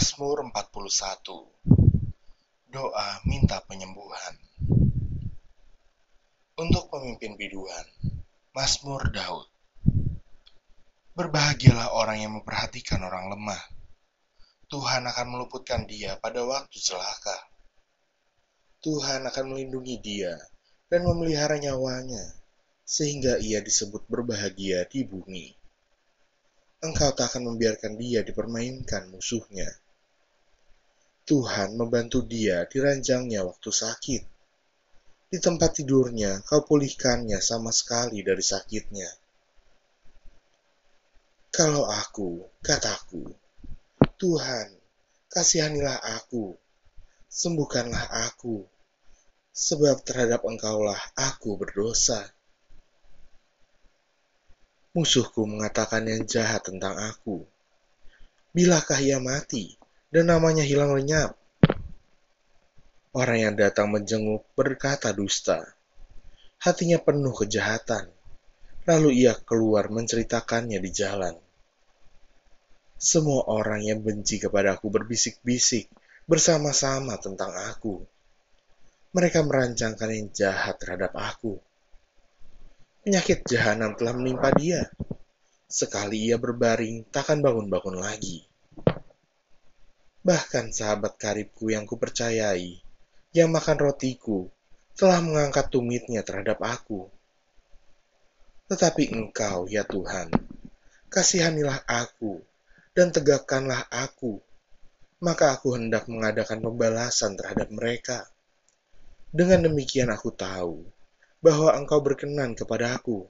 Mazmur 41 Doa minta penyembuhan. Untuk pemimpin biduan Mazmur Daud. Berbahagialah orang yang memperhatikan orang lemah. Tuhan akan meluputkan dia pada waktu celaka. Tuhan akan melindungi dia dan memelihara nyawanya sehingga ia disebut berbahagia di bumi. Engkau tak akan membiarkan dia dipermainkan musuhnya. Tuhan membantu dia di ranjangnya waktu sakit. Di tempat tidurnya, kau pulihkannya sama sekali dari sakitnya. Kalau aku, kataku, Tuhan, kasihanilah aku, sembuhkanlah aku, sebab terhadap engkaulah aku berdosa. Musuhku mengatakan yang jahat tentang aku. Bilakah ia mati dan namanya hilang lenyap? Orang yang datang menjenguk berkata dusta. Hatinya penuh kejahatan. Lalu ia keluar menceritakannya di jalan. Semua orang yang benci kepadaku berbisik-bisik bersama-sama tentang aku. Mereka merancangkan yang jahat terhadap aku Penyakit jahanam telah menimpa dia. Sekali ia berbaring, takkan bangun-bangun lagi. Bahkan sahabat karibku yang kupercayai, yang makan rotiku, telah mengangkat tumitnya terhadap aku. Tetapi engkau, ya Tuhan, kasihanilah aku, dan tegakkanlah aku, maka aku hendak mengadakan pembalasan terhadap mereka. Dengan demikian aku tahu bahwa engkau berkenan kepada aku,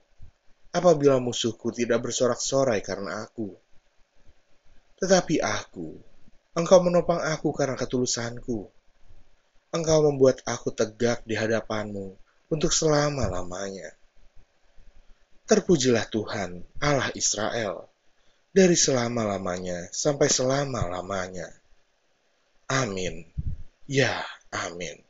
apabila musuhku tidak bersorak-sorai karena aku. Tetapi aku, engkau menopang aku karena ketulusanku. Engkau membuat aku tegak di hadapanmu untuk selama-lamanya. Terpujilah Tuhan, Allah Israel, dari selama-lamanya sampai selama-lamanya. Amin. Ya, amin.